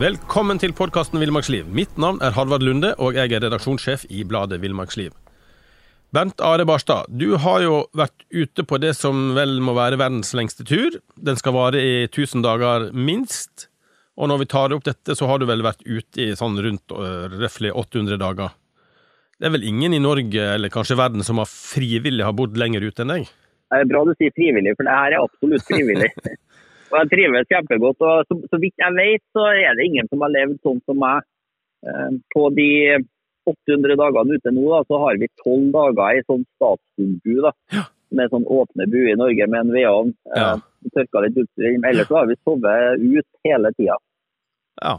Velkommen til podkasten Villmarksliv. Mitt navn er Harvard Lunde, og jeg er redaksjonssjef i bladet Villmarksliv. Bernt Are Barstad, du har jo vært ute på det som vel må være verdens lengste tur. Den skal vare i 1000 dager minst. Og når vi tar opp dette, så har du vel vært ute i sånn rundt uh, røftlig 800 dager. Det er vel ingen i Norge, eller kanskje verden, som har frivillig har bodd lenger ute enn deg? Det er bra du sier frivillig, for det her er absolutt frivillig. og jeg trives kjempegodt. og så, så, vidt jeg vet, så er det ingen som har levd sånn som meg. Eh, på de 800 dagene ute nå, da, så har vi 12 dager i sånn statsbu. Ja. Med sånn åpne buer i Norge med en vedovn. Ja. Eh, tørka litt utstyr. Ellers så har vi sovet ut hele tida. Ja.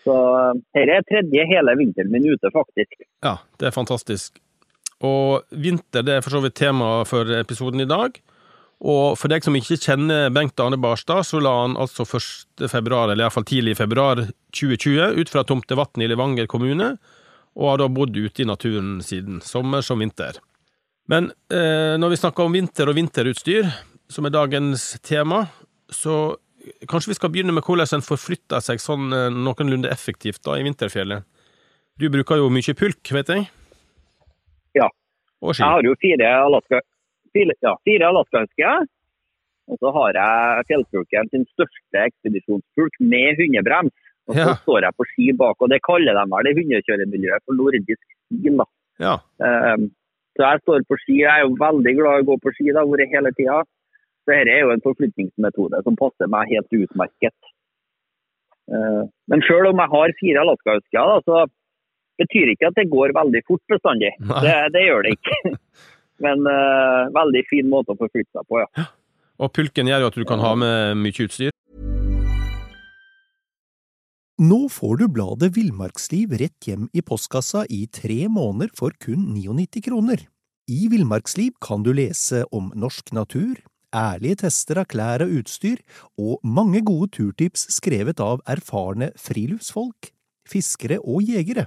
Så dette er tredje hele vinteren min ute, faktisk. Ja, det er fantastisk. Og vinter det er for så vidt tema for episoden i dag. Og for deg som ikke kjenner Bengt Arne Barstad, så la han altså 1. februar, eller iallfall tidlig i februar 2020, ut fra Tomtevatn i Levanger kommune, og har da bodd ute i naturen siden, sommer som vinter. Men eh, når vi snakker om vinter og vinterutstyr, som er dagens tema, så kanskje vi skal begynne med hvordan en forflytter seg sånn eh, noenlunde effektivt da i vinterfjellet. Du bruker jo mye pulk, vet jeg? Ja. Jeg har jo fire Alaska fire, ja, fire alaskahusker. Og så har jeg fjellpulken sin største ekspedisjonspulk med hundebrems. Og så Ja. står jeg på ski bak, og det kaller de vel det hundekjøremiljøet for nordisk stil. da. Ja. Um, så jeg står på ski. Jeg er jo veldig glad i å gå på ski, det har vært hele tida. Så dette er jo en forflytningsmetode som passer meg helt utmerket. Uh, men selv om jeg har fire alaskahusker, så betyr ikke at det går veldig fort bestandig. Det, det gjør det ikke. Men uh, veldig fin måte å forflytte seg på, ja. Og pulken gjør jo at du kan ha med mye utstyr. Nå får du bladet Villmarksliv rett hjem i postkassa i tre måneder for kun 99 kroner. I Villmarksliv kan du lese om norsk natur, ærlige tester av klær og utstyr, og mange gode turtips skrevet av erfarne friluftsfolk, fiskere og jegere.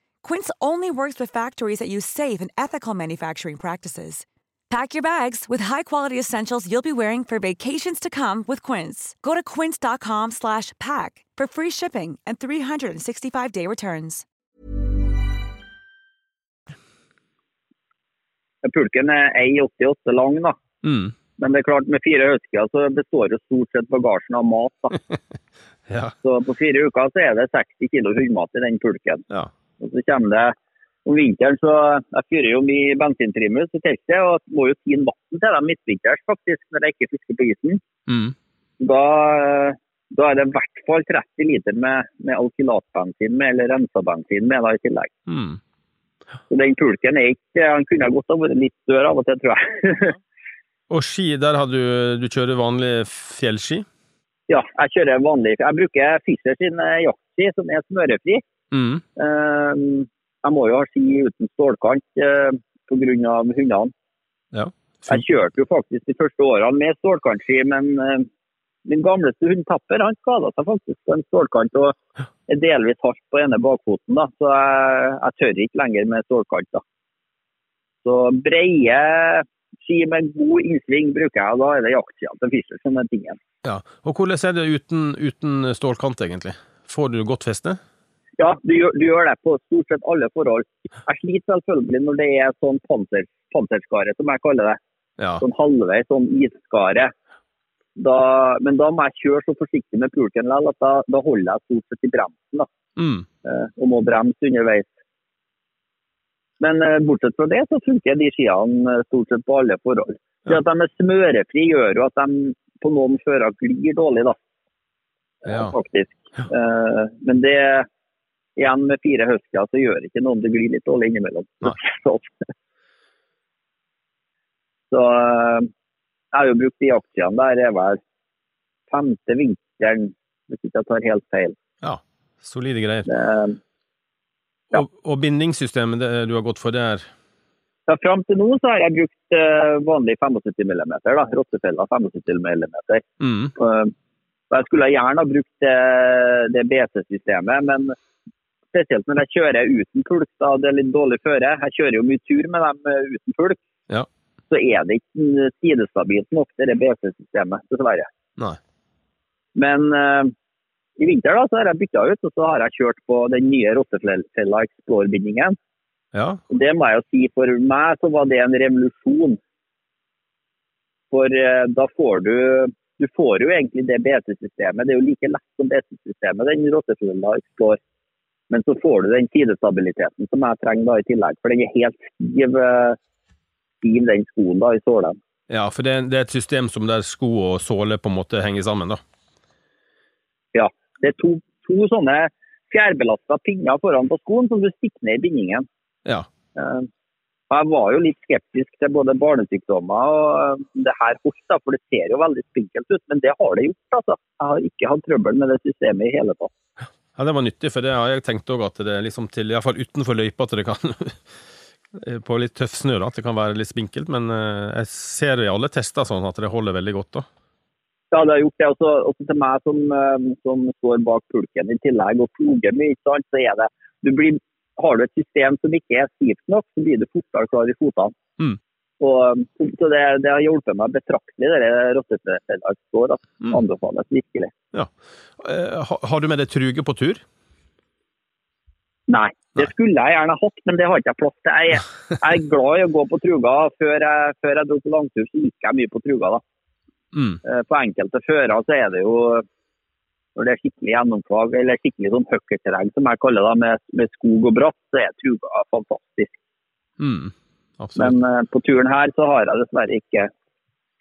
Quince only works with factories that use safe and ethical manufacturing practices. Pack your bags with high-quality essentials you'll be wearing for vacations to come with Quince. Go to quince.com slash pack for free shipping and 365-day returns. Pulken er 1,88 lang, da. Mm. Men det er klart med fire husker så består jo stort sett bagasjen av mat. da. Ja. Så på fire uker så er det 60 kilo hundmat i den pulken. ja. Og så kommer det om vinteren så Jeg fyrer jo mye bensinprimus i teltet og må jo tine vann til dem midtvinters faktisk, når jeg ikke fisker på isen. Mm. Da, da er det i hvert fall 30 liter med, med alkylatbensin med, eller rensa bensin med da i tillegg. Mm. Så den pulken er ikke Han kunne godt ha vært litt større av og til, tror jeg. Og ski, der har du Du kjører vanlig fjellski? ja, jeg kjører vanlig Jeg bruker Fischer sin eh, jaktski, som er smørefri. Mm. Eh, Jeg må jo ha ski uten stålkant eh, pga. hundene. Ja. Jeg kjørte jo faktisk de første årene med stålkantski, men eh, min gamleste hund Tapper han skada seg faktisk på en stålkant og er delvis hardt på ene bakfoten. da, Så jeg, jeg tør ikke lenger med stålkant. da. Så breie ski med god innsving bruker jeg, og da er det jaktsida til Fischer som er tingen. ja. Og hvordan er det uten, uten stålkant, egentlig? Får du godt feste? Ja, du gjør, du gjør det på stort sett alle forhold. Jeg sliter selvfølgelig når det er sånn panser, panserskare, som jeg kaller det. Ja. Sånn halvveis sånn isskare. Da, men da må jeg kjøre så forsiktig med pulken likevel at da, da holder jeg stort sett i bremsen. da, Mm. eh, Og må bremse underveis. Men eh, bortsett fra det, så funker de skiene eh, stort sett på alle forhold. Det Ja. at de er smørefri gjør jo at de på noen fører glir dårlig, da. Ja. Faktisk. Eh, men det igjen med fire husker så gjør ikke noe om det glir litt dårlig innimellom. Så, så eh, jeg har jo brukt de aksjene der er vel femte vinteren, hvis ikke jeg tar helt feil. ja. Solide greier. Det, Ja. Og, og bindingssystemet det du har gått for, det er Ja, Fram til nå så har jeg brukt uh, vanlig 75 mm, da, rottefella 75 mm. mm. Uh, jeg skulle gjerne ha brukt det, det BT-systemet, men spesielt når jeg kjører uten pulk, da det er litt dårlig føre. Jeg kjører jo mye tur med dem eh, uten pulk. Ja. Så er det ikke sidestabilt nok, det BC-systemet, dessverre. Nei. Men uh, i vinter da, så har jeg bytta ut, og så har jeg kjørt på den nye rottefella Explore-bindingen. Ja. Det må jeg jo si, for meg så var det en revolusjon. For uh, da får du Du får jo egentlig det BT-systemet. Det er jo like lett som BT-systemet, den rottefella Explore. Men så får du den sidestabiliteten som jeg trenger da i tillegg. For den er helt stiv, eh, stiv den skoen da i sålen. ja, for det, det er et system som der sko og såle på en måte henger sammen, da. Ja. Det er to, to sånne fjærbelasta pinner foran på skoen som du stikker ned i bindingen. Ja. Eh, Jeg var jo litt skeptisk til både barnesykdommer og eh, det her holdt, da, for det ser jo veldig spinkelt ut. Men det har det gjort. altså. Jeg har ikke hatt trøbbel med det systemet i hele tatt. Ja, det var nyttig, for det har jeg tenkt òg, at det er liksom til iallfall utenfor løypa at det kan På litt tøff snø, da, at det kan være litt spinkelt. Men eh, jeg ser i alle tester sånn at det holder veldig godt, da. Ja, det har gjort det. Også, også til meg som, eh, som står bak pulken i tillegg og ploger mye, så er det du blir, Har du et system som ikke er stivt nok, så blir du fortere klar i fotene. Mm. Og, så så det, det har hjulpet meg betraktelig, det rottefella står. at Mm. Anbefales virkelig. Ja. Har du med deg truge på tur? Nei, det skulle jeg gjerne hatt, men det har ikke jeg plass til. Jeg, jeg er glad i å gå på truga. Før jeg, før jeg dro på langtur, så gikk jeg mye på truga. da. Mm. Eh, På enkelte fører så er det jo når det er skikkelig gjennomfag, eller skikkelig sånn høkkerterreng som jeg kaller det, med, med skog og bratt, så er truga fantastisk. Mm. Absolutt. Men eh, på turen her så har jeg dessverre ikke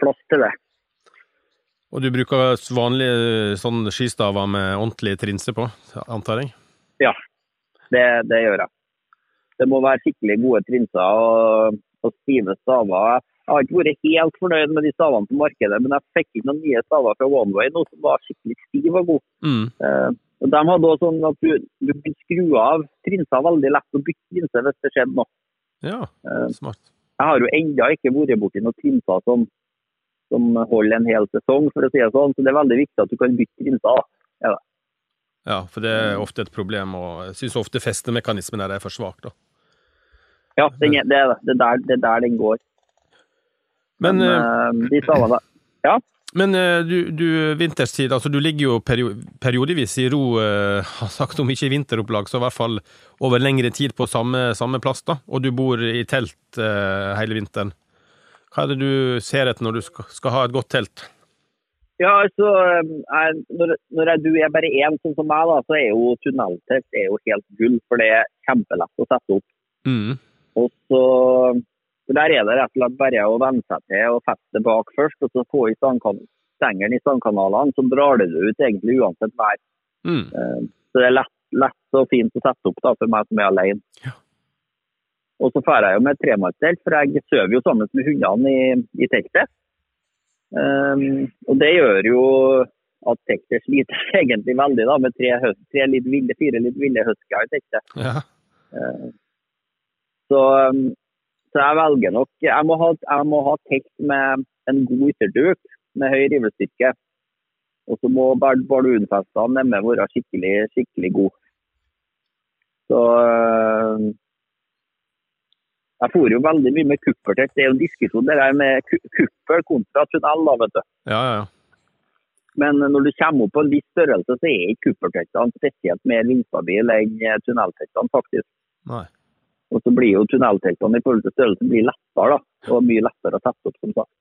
plass til det. Og du bruker vanlige sånn skistaver med ordentlig trinse på, antar jeg? Ja, det, det gjør jeg. Det må være skikkelig gode trinser og, og stive staver. Jeg har ikke vært helt fornøyd med de stavene på markedet, men jeg fikk inn noen nye staver fra OneWay nå som var skikkelig stiv og god. Mm. Eh, og de hadde også sånn at du, du kunne skru av trinser veldig lett og bytte trinse hvis det skjedde noe. Ja, Eh, smart. Jeg har jo ennå ikke vært borti noen trinser som, som holder en hel sesong, for å si det sånn. Så det er veldig viktig at du kan bytte trinser. Ja, Ja, for det er ofte et problem, og jeg syns ofte festemekanismen er for svak, da. Ja, den er, det, det, er der, det er der den går. Men, Men, uh, de stavene men eh, du, du vinterstid, altså du ligger jo perio periodevis i ro, eh, har sagt om ikke i vinteropplag, så i hvert fall over lengre tid på samme, samme plass, da, og du bor i telt eh, hele vinteren. Hva er det du ser etter når du skal, skal ha et godt telt? Ja, altså, jeg, når, når jeg, du er bare én, sånn som meg, da, så er jo tunneltelt er jo helt gull. For det er kjempelett å sette opp. Mm. Og så for Der er det rett og slett bare å venne seg til og feste bak først, og så få i stengelen i stangkanalene, så drar det ut egentlig uansett vær. Mm. Eh, Så det er lett, lett og fint å sette opp da, for meg som er alene. Ja. Og så drar jeg jo med et tremannstelt, for jeg sover jo sammen med hundene i, i teltet. Um, og det gjør jo at teltet sliter egentlig veldig da, med tre, høst, tre litt ville, fire litt ville husker i teltet. Ja. Eh, Så, um, så jeg velger nok Jeg må ha, jeg må ha telt med en god ytterduk med høy rivestyrke. Og så må bar- bardunfestene nemme være skikkelig, skikkelig gode. Så um, Jeg for jo veldig mye med kuppertelt. Det er jo en diskusjon det der med ku- kuppel kontra tunnel. da, vet du. Ja, ja, ja. Men når du kommer opp på en viss størrelse, så er ikke kupperteltene spesielt mer vindstabile enn eh, tunnelteltene, faktisk. Nei. Og så blir jo tunnelteltene i forhold til størrelsen blir lettere, da. Og mye lettere å sette opp, som sagt.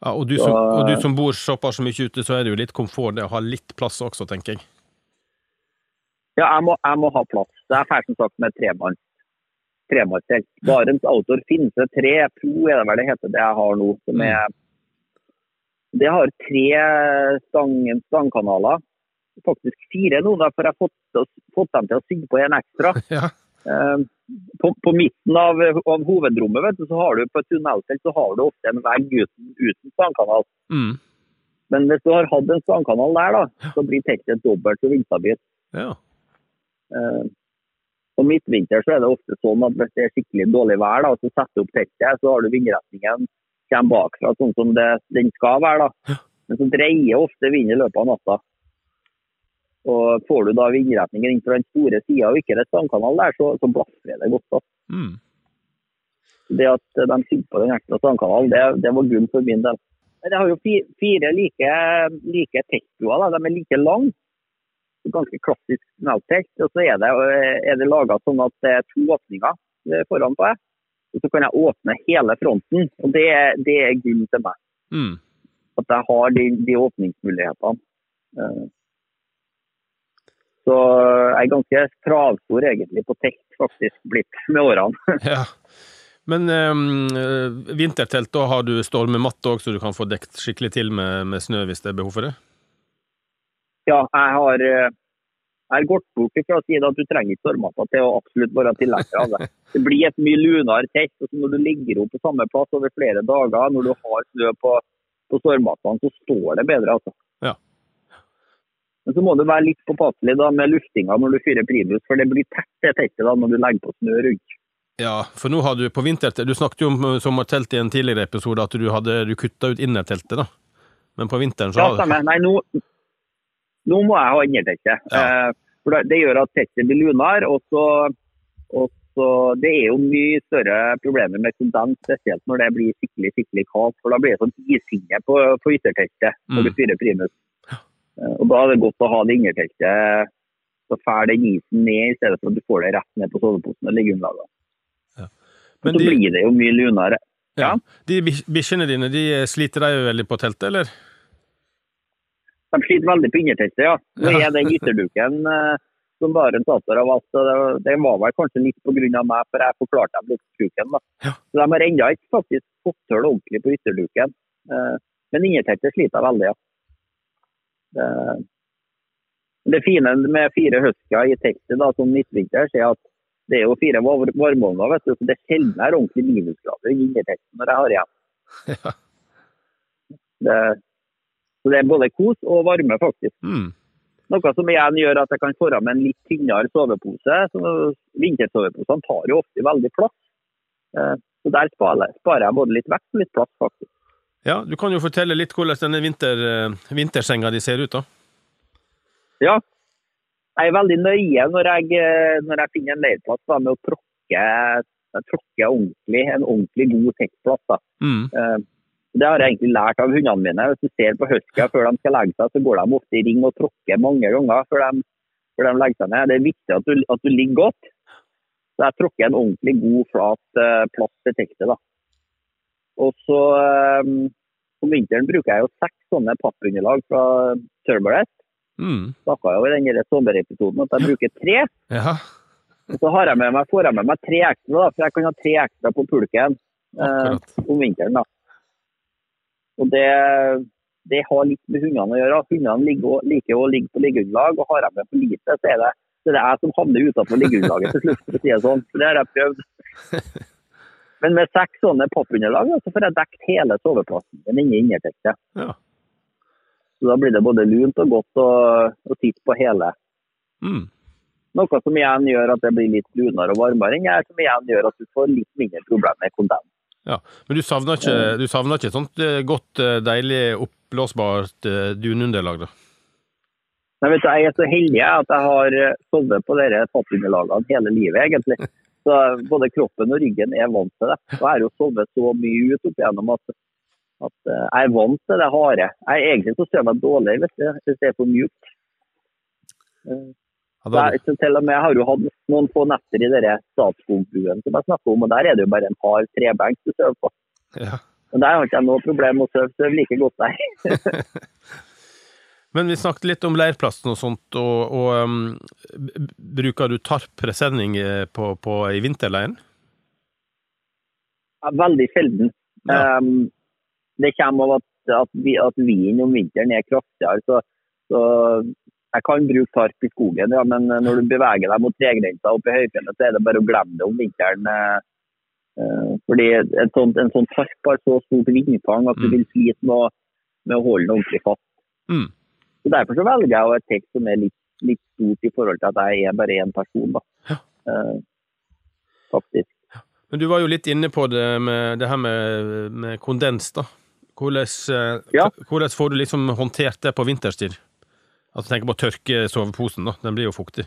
Ja, og, du som, og du som bor såpass mye ute, så er det jo litt komfort det å ha litt plass også, tenker jeg. Ja, jeg må, jeg må ha plass. Det er ferdig som sagt med tremanns tremannstelt. Barents Outdoor Finse 3 Pro er det vel det heter det jeg har nå. Som er, det har tre stang, stangkanaler. Faktisk fire nå, for jeg har fått, fått dem til å synge på en ekstra. Ja. Eh, på, på midten av, av hovedrommet vet du, så har du på et tunnelfelt så har du ofte en vegg uten, uten stangkanal. Mm. Men hvis du har hatt en stangkanal der, da, så blir teltet dobbelt så vindstabilt. Ja. Uh, På midtvinter så er det ofte sånn at hvis det er skikkelig dårlig vær, da, så setter du opp teltet, så har du vindretningen kommer bakfra sånn som det, den skal være. da. Men så dreier ofte vinden i løpet av natta. Og får du da vindretningen inn fra den store sida og ikke det stangkanal der, så, så blafrer det godt. da. Mm. Det at de fylte på den ekstra stangkanalen, det, det var gull for min del. Jeg har jo fi- fire like, like tektoer. De er like lange. Ganske klassisk snelltekt. Og så er det, er det laga sånn at det er to åpninger eh, foran på. deg, Og så kan jeg åpne hele fronten. Og det, det er gull til meg. Mm. At jeg har de, de åpningsmulighetene. Så jeg er ganske travstor egentlig på telt, faktisk, blitt med årene. Ja. Men eh, vintertelt, da har du stormematte òg, så du kan få dekt skikkelig til med, med snø hvis det er behov for det? Ja, jeg har, eh, jeg har gått bort fra å si at du trenger ikke stormmatta til å absolutt være tilhenger av det. Det blir et mye lunere telt. og så Når du ligger opp på samme plass over flere dager, når du har snø på, på stormmattene, så står det bedre. altså. Ja. Men så må du være litt påpasselig da med luftinga når du fyrer primus, for det blir tett det teltet da når du legger på snø rundt. Ja, for nå har du på vintertelt Du snakket jo om eh, sommertelt i en tidligere episode, at du hadde du kutta ut innerteltet, da. Men på vinteren så Ja, stemmer. Nei, nå, nå må jeg ha innerteltet. Ja. Eh, for det, det gjør at teltet blir lunere, og så, og så Det er jo mye større problemer med kondens, spesielt når det blir skikkelig skikkelig kaldt. For da blir det sånn ishinne på, på ytterteltet når Mm. du fyrer primus. Eh, og da er det godt å ha det innerteltet. Så fær den isen ned, i stedet for at du får det rett ned på soveposen og liggeunderlaget. Men Så de, blir det jo mye lunere. ja, ja. de bi- bikkjene dine, de sliter de veldig på teltet, eller? De sliter veldig på innerteltet, ja. Nå er den ytterduken eh, som bare en tater av at eh, det var vel kanskje litt pga. meg, for jeg forklarte dem da. Ja. Så de har ennå ikke faktisk fått til ordentlig på ytterduken. Eh, Men innerteltet sliter veldig, ja. Det, det fine med fire husker i teltet da, som midtvinters, er at det er jo fire var- varmeovner, vet du, så det er sjelden er ordentlig minusgrader i teltet når jeg har igjen. Ja. Det, så det er både kos og varme, faktisk. Mm. Noe som igjen gjør at jeg kan få med en litt tynnere sovepose. Så Vintersoveposene tar jo ofte veldig plass. Eh, Så der sparer jeg både litt vekt og litt plass, faktisk. Ja, du kan jo fortelle litt hvordan denne vinter, eh, vintersenga di ser ut, da. Ja, jeg er veldig nøye når jeg, eh, når jeg finner en leirplass da, med å tråkke, tråkke ordentlig, en ordentlig god tekstplass. Da. Mm. Eh, Det har jeg egentlig lært av hundene mine. Hvis du ser på husker før de skal legge seg, så går de ofte i ring og tråkker mange ganger før de, før de legger seg ned. Det er viktig at du, at du ligger godt. Så jeg tråkker en ordentlig god, flat eh, plass til tekstet. da. Og så um, Om vinteren bruker jeg jo seks sånne pappunderlag fra Turbolet. Mm. Snakka jo i den sommerepisoden at jeg bruker tre. Ja. Og så har jeg med meg, får jeg med meg tre ekstra, da, for jeg kan ha tre ekstra på pulken eh, om vinteren. da. Og det, det har litt med hundene å gjøre. Hundene liker, liker å ligge på liggeunderlag, og har jeg med for lite, så er det, så er jeg som havner utenfor liggeunderlaget til slutt. for å si det sånn. Så det har jeg prøvd. Men med seks sånne pappunderlag så får jeg dekket hele soveplassen min inni innerteltet. ja. Så da blir det både lunt og godt å, å på hele. Mm. Noe som igjen gjør at det blir litt lunere og varmere enn jeg, som igjen gjør at du får litt mindre problemer med kondens. ja. Men du savner ikke, du savner ikke sånt eh, godt, eh, deilig, oppblåsbart eh, dununderlag, da? Nei, vet du, Jeg er så heldig at jeg har eh, sovet på disse pappunderlagene hele livet, egentlig. Så Både kroppen og ryggen er vant til det. Og jeg har jo sovet så mye ut opp igjennom at, at eh, jeg er vant til det harde. Jeg, egentlig så sover jeg dårlig hvis det er for mjukt. Eh, jeg, til og med, jeg har jo hatt noen få netter i denne Statskogbuen som jeg snakker om, og der er det jo bare en hard trebenk du sover på. ja. Men der har ikke jeg noe problem med å sove like godt der. Men vi snakket litt om leirplassen og sånt, og, og um, bruker du tarp-presenning eh, på, på, i vinterleiren? Ja, Veldig sjelden. Ja. Um, det kommer av at, at, vi, at vinen om vinteren er kraftigere. Så, så jeg kan bruke tarp i skogen, ja, men når du beveger deg mot tregrensa oppe i høyfjellet, så er det bare å glemme det om vinteren. eh, eh, fordi en sånn, en sånn tarp har så stort vindfang at du Mm. vil slite med, å- med å holde den ordentlig fast. Mm. Så Derfor så velger jeg et tekst som er litt, litt stort i forhold til at jeg er bare én person. da. eh, faktisk. Men du var jo litt inne på det med det her med, med kondens, da. Hvordan, eh, Ja. hvordan får du liksom håndtert det på vinterstid? Altså tenker på å tørke soveposen, da. Den blir jo fuktig.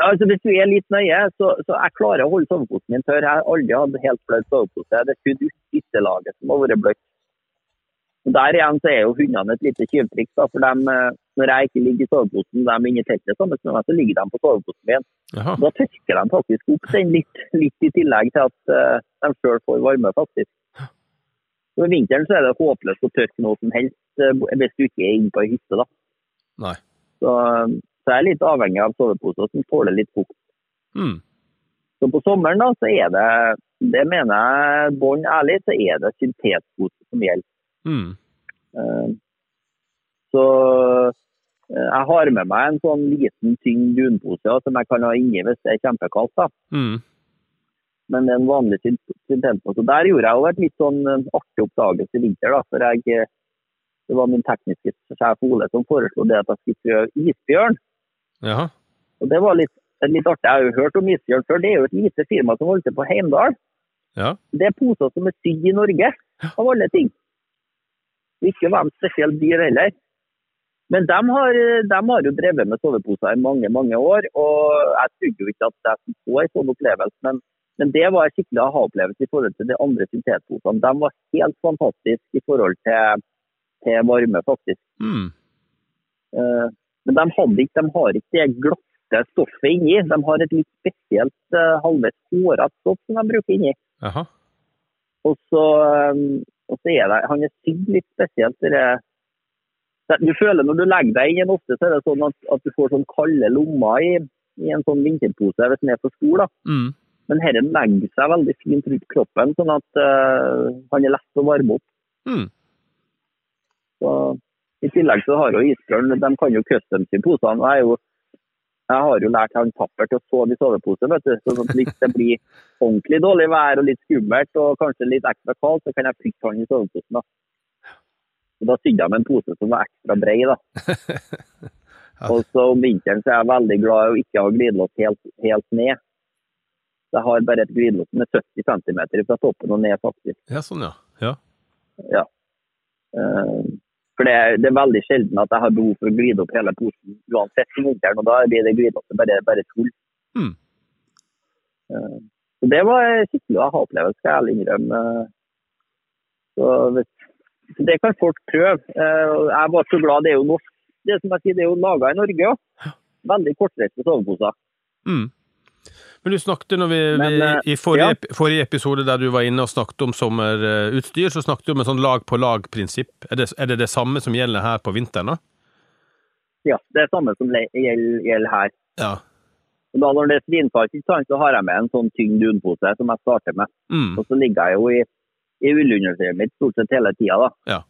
Ja, altså Hvis du er litt nøye, så, så jeg klarer å holde soveposen min tørr. Jeg har aldri hatt helt bløt sovepose. Det er kun ytterlaget som har vært bløtt. Der igjen så er jo hundene et lite tyvtriks. for eh, Når jeg ikke ligger i soveposen, de er inne i teltet sammen med meg, så ligger de på soveposen min. Aha. Da tørker de faktisk opp den litt, litt i tillegg til at eh, de sjøl får varme, faktisk. Så I vinteren så er det håpløst å tørke noe som helst eh, hvis du ikke er inne på ei hytte. da. Nei. Så, så jeg er litt avhengig av soveposer som tåler litt fukt. Mm. Så på sommeren da, så er det, det mener jeg bånn ærlig, så er det syntetpose som gjelder. Mm. Eh, Så eh, jeg har med meg en sånn liten, tynn dunpose som jeg kan ha inni hvis det er kjempekaldt. da. Mm. Men det er en vanlig syn- syntetpose. Der gjorde jeg jo et litt sånn eh, artig oppdagelse i vinter. da, for jeg, Det var min tekniske sjef Ole som foreslo det at jeg skulle prøve isbjørn. Jaha. Og Det var litt, litt artig. Jeg har jo hørt om isbjørn før. Det er jo et lite firma som holder til på Heimdal. Ja. Det er poser som er sydd i Norge, av alle ting. Ikke hvem spesielt dyr heller. Men de har, de har jo drevet med soveposer i mange mange år, og jeg trodde jo ikke at jeg skulle få en sånn opplevelse. Men, men det var en skikkelig aha-opplevelse i forhold til de andre syntetposene. De var helt fantastiske i forhold til, til varme, faktisk. Mm. Eh, Men de, ikke, de har ikke det glatte stoffet inni. De har et litt spesielt uh, halvveis hårete stoff som de bruker inni. Aha. Og så, um, og så er det, han er sydd litt spesielt. Det du føler Når du legger deg inn ofte, så er det sånn at, at du får sånn kalde lommer i, i en sånn vinterpose hvis den er for stor. da. Mm. Men dette legger seg veldig fint rundt kroppen, sånn at uh, han er lett å varme opp. Mm. Så, I tillegg så har jo isbjørn de kan jo custom i posene. Jeg, er jo, jeg har jo lært han tapper til å sove i sovepose. vet du. Så sånn Hvis det blir ordentlig dårlig vær og litt skummelt og kanskje litt ekstra kaldt, så kan jeg putte han i soveposen. da. Og Da sydde jeg med en pose som var ekstra bred. da. Og så Om vinteren så er jeg veldig glad i å ikke ha glidelås helt, helt ned. Så Jeg har bare et glidelås som er 70 cm fra toppen og ned, faktisk. Ja, sånn, ja. ja. Ja. Eh, For det det er veldig sjelden at jeg har behov for å glide opp hele posen uansett i vinteren, og da blir det glidelåset bare, bare tull. Mm. Eh, Så det var skikkelig skikkelig aha-opplevelse, skal jeg ærlig innrømme. Så, så det kan folk prøve. Eh, Jeg var så glad, det er jo norsk. Det som jeg sier, det er jo laga i Norge òg. Veldig kortreiste soveposer. Mm. Men du snakket når vi, Men, vi eh, I forrige, ja. forrige episode der du var inne og snakket om sommerutstyr, så snakket du om et sånn lag-på-lag-prinsipp. Er, det- er det det samme som gjelder her på vinteren? da? Ja, det er samme som gjelder, gjelder her. Ja. Da Når det er svinfart, så har jeg med en sånn tyngd dunpose som jeg starter med. Mm. Og så ligger jeg jo i, i ullundertøyet mitt stort sett hele tida, da. Ja.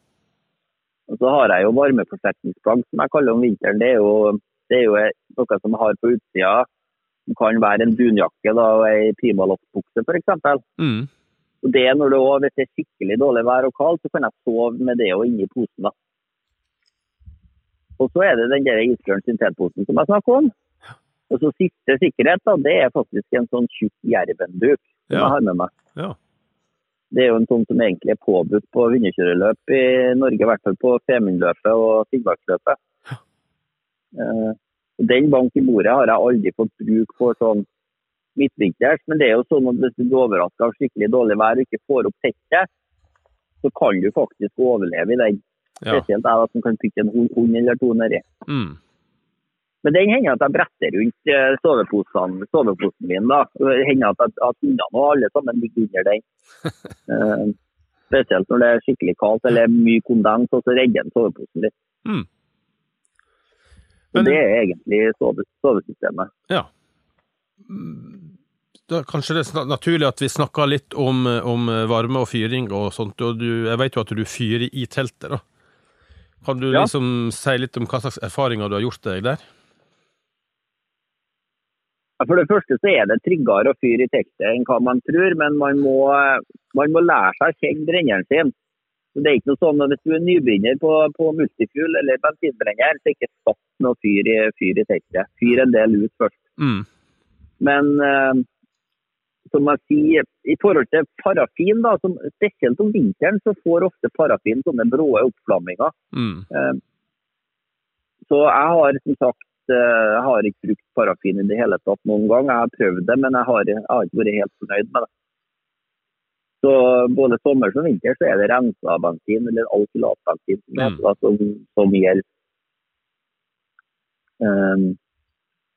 Og så har jeg jo varmeforsterkningsplagg, som jeg kaller om vinteren. Det er jo, det er jo noe som jeg har på utsida. Det kan være en dunjakke da, og ei primaloftbukse f.eks. Mm. Og det når det også, hvis det er skikkelig dårlig vær og kaldt, så kan jeg sove med det og inni posen. da. Og så er det den der isbjørn syntetposen som jeg snakker om. Og så siste sikkerhet, da, det er faktisk en sånn tjukk jervenduk som Ja. jeg har med meg. Ja. Det er jo en sånn som egentlig er påbudt på vinnerkjøreløp i Norge, i hvert fall på Femundløpet og Finnmarksløpet. Eh, Den bank i bordet har jeg aldri fått bruk for sånn midtvinters, men det er jo sånn at hvis du blir overraska av skikkelig dårlig vær og ikke får opp tettet, så kan du faktisk overleve i den. ja. Spesielt jeg som kan putte en hund, eller to nedi. Mm. Men den hender at jeg bretter rundt soveposen, soveposen min. da. Det hender at, at, at hundene og alle sammen ligger under den. Eh, spesielt når det er skikkelig kaldt eller mye kondens, og så redder den soveposen litt. Mm. Men- det er egentlig sove, sovesystemet. ja. Da, kanskje det er naturlig at vi snakker litt om, om varme og fyring og sånt. og du, Jeg vet jo at du fyrer i teltet. da. Kan du Ja. liksom si litt om hva slags erfaringer du har gjort deg der? For det første så er det tryggere å fyre i teltet enn hva man tror, men man må, man må lære seg å kjenne brenneren sin. Så det er ikke noe sånn at Hvis du er nybegynner på, på multifuel eller bensinbrenner, så er ikke satt noe fyr i, fyr i teltet. Fyr en del ut først. Mm. Men eh, som jeg sier, i forhold til parafin, da, som, spesielt om vinteren, så får ofte parafin sånne brå oppflamminger. Mm. Eh, så jeg har som sagt eh, jeg har ikke brukt parafin i det hele tatt noen gang. Jeg har prøvd det, men jeg har, jeg har ikke vært helt fornøyd med det. Så både sommer som vinter så er det rensa bensin, eller alkylatbensin, Mm. som, som gjelder. Um,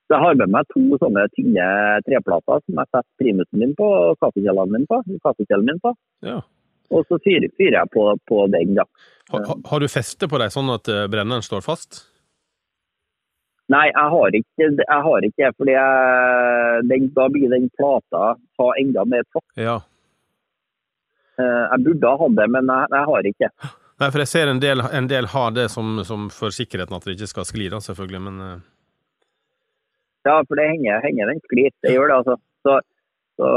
så jeg har med meg to sånne tynne treplater som jeg setter primusen min på og kaffekjelen min på. kaffekjelen min på. Ja. Og så fyrer, fyrer jeg på, på den, da. Ha, ha- har du feste på deg sånn at eh, brenneren står fast? Nei, jeg har ikke, jeg har ikke fordi jeg, den, da blir den plata ta enda mer fart. Ja. Eh, Jeg burde ha hatt det, men jeg, jeg har ikke. Nei, for jeg ser en del, en del har det som, som for sikkerheten at det ikke skal skli, da, selvfølgelig, men eh, Ja, for det henger, henger den sklir. Det gjør det, altså. Så, så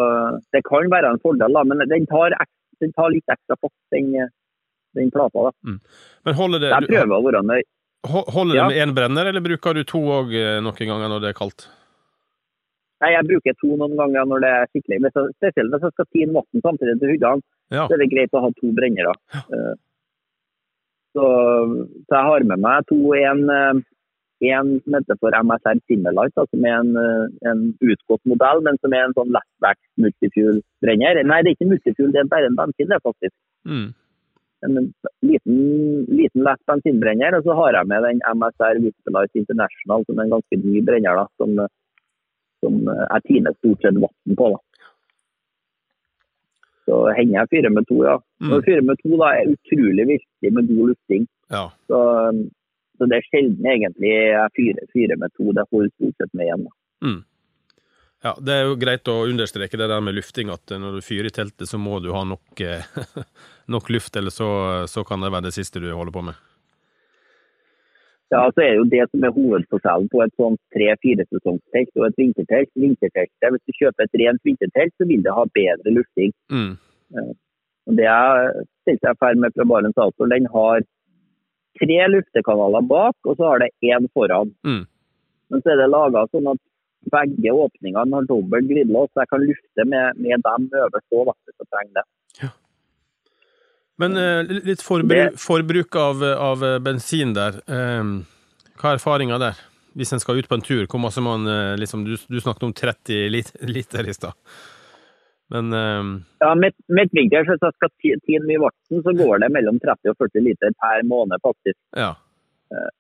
det kan være en fordel, da, men den tar, den tar litt ekstra fart, den, den plata. da. Men holder det, Jeg prøver å være nøy. holder det Ja. med én brenner, eller bruker du to òg noen ganger når det er kaldt? Nei, jeg bruker to noen ganger når det er skikkelig. Hvis jeg, spesielt hvis jeg skal tine vann samtidig til hundene, Ja. så er det greit å ha to brennere. Ja. Så, så jeg har med meg to. En, eh, en som heter for MSR Simmerlight, som er en, eh, en utgått modell, men som er en sånn lettback multifuel-brenner. Nei, det er ikke multifuel, det er bare en bensin, det faktisk. Mm. En liten, liten lett bensinbrenner. Og så har jeg med den MSR Visperlight International, som er en ganske ny brenner, da, som, som jeg tiner stort sett vann på. da. Så hender jeg fyrer med to, ja. Mm. Og fyrer med to da, er utrolig viktig med god lufting. Ja. Så, så det er sjelden egentlig jeg fyrer, fyrer med to. Det holder stort sett med én. Mm. Ja, Det er jo greit å understreke det der med lufting, at når du fyrer i teltet, så må du ha nok, eh, nok luft, eller så, så kan det være det siste du holder på med. Ja, så er det jo det som er hovedforskjellen på et sånt tre-fire sesongstelt og et vintertelt. Vinterteltet, Hvis du kjøper et rent vintertelt, så vil det ha bedre lufting. Mm. Og Det er teltet jeg ferdig med fra Barents Outdoor, den har tre luftekanaler bak, og så har det én foran. Mm. Men så er det laga sånn at begge åpningene har dobbel glidelås, så jeg kan lufte med, med dem øverst òg, hvis jeg trenger det. Men eh, litt forbru forbruk av, av bensin der. Eh, hva er erfaringa der? Hvis en skal ut på en tur, hvor masse man eh, liksom, du, du snakket om 30 liter, liter i stad. Men eh, Ja, midt, Midtvinters, hvis jeg skal ti- tine mye vann, så går det mellom 30 og 40 liter per måned, faktisk. ja.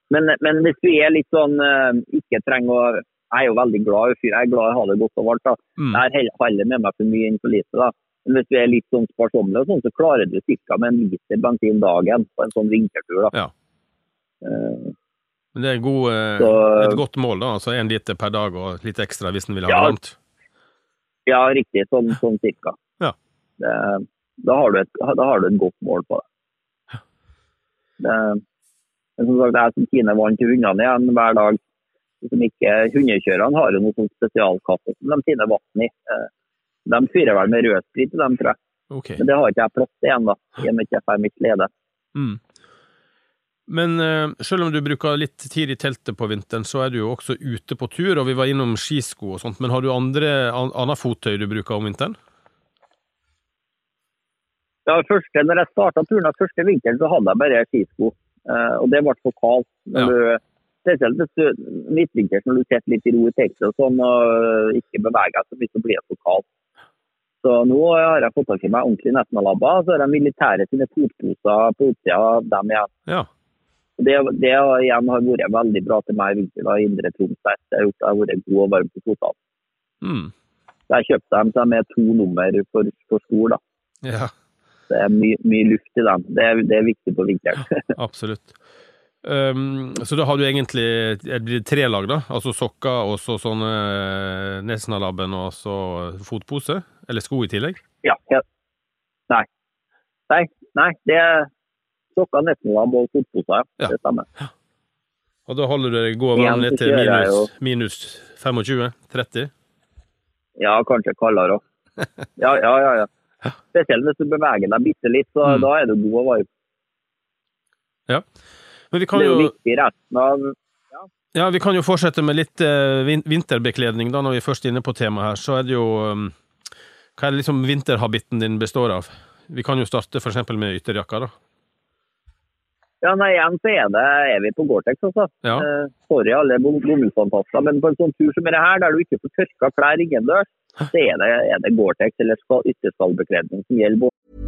Men, men hvis vi er litt sånn eh, ikke trenger å Jeg er jo veldig glad i fyr, jeg er glad i å ha det godt og varmt. da. Mm. Jeg har heller- heller med meg for mye enn for lite. da. Men hvis vi er litt sånn sparsommelige, sånn, så klarer du ca. med en liter bensin dagen på en sånn vintertur. da. Ja. Eh, Men det er god, eh, Så- et godt mål, da. Altså én liter per dag og litt ekstra hvis en vil ha Ja. det varmt. ja, riktig. Sånn, sånn cirka. Ja. Det, da, har et, da har du et godt mål på det. det men som sagt, jeg som tiner vann til hundene igjen hver dag. Som ikke, Hundekjørerne har jo noe sånn spesialkasse som de tiner vann i. De fyrer vel med rødsprit i dem, tror jeg. Okay. Men det har ikke jeg plass til igjen, da. I og med at jeg får mitt lede. Mm. Men eh, selv om du bruker litt tid i teltet på vinteren, så er du jo også ute på tur, og vi var innom skisko og sånt. Men har du andre, an, annet fottøy du bruker om vinteren? Ja, første, når jeg starta turen første vinteren, så hadde jeg bare skisko. Eh, og det ble for kaldt. Når du, spesielt hvis du midtvinters når du sitter litt i ro i teltet og sånn, og ikke beveger deg så mye, så blir det for kaldt. Så nå har jeg fått tak i meg ordentlig Nesna-labber. Så har jeg militære sine fotposer på utsida av dem igjen. Ja. Det, det har igjen har vært veldig bra til meg i vinter i Indre Troms. Det har gjort at jeg har vært god og varm på fotene. Mm. Jeg kjøpte dem så de er to nummer for, for skor. da. ja, Det er mye, mye luft i dem. Det det er viktig på vinteren. absolutt. Um, så da har du egentlig det blir tre lag, da? Altså sokker og så sånne eh, Nesna-labben og så fotpose? Eller sko i tillegg? Ja, ja. Nei. Nei, nei, det er sokker, Nesna-labb og fotpose, Ja. Ja. Det stemmer. Og da holder du deg god varm ned til minus, minus 25-30? Ja, kanskje kaldere òg. Ja, ja, ja, ja. Spesielt hvis du beveger deg bitte litt, så Mm. da er du god og varm. Men vi kan jo av Ja, vi kan jo fortsette med litt eh, vinterbekledning, da, når vi er først inne på temaet her. Så er det jo um, Hva er det liksom vinterhabitten din består av? Vi kan jo starte eksempel med ytterjakka, da. Ja, nei, igjen så er, det, er vi på Gore-Tex, altså. Ja. Eh, sorry alle bom- bomullsfantaster, men på en sånn tur som dette her, der du ikke får tørka klær innendørs, så er det, er det Gore-Tex eller skal- ytterskallbekledning som gjelder.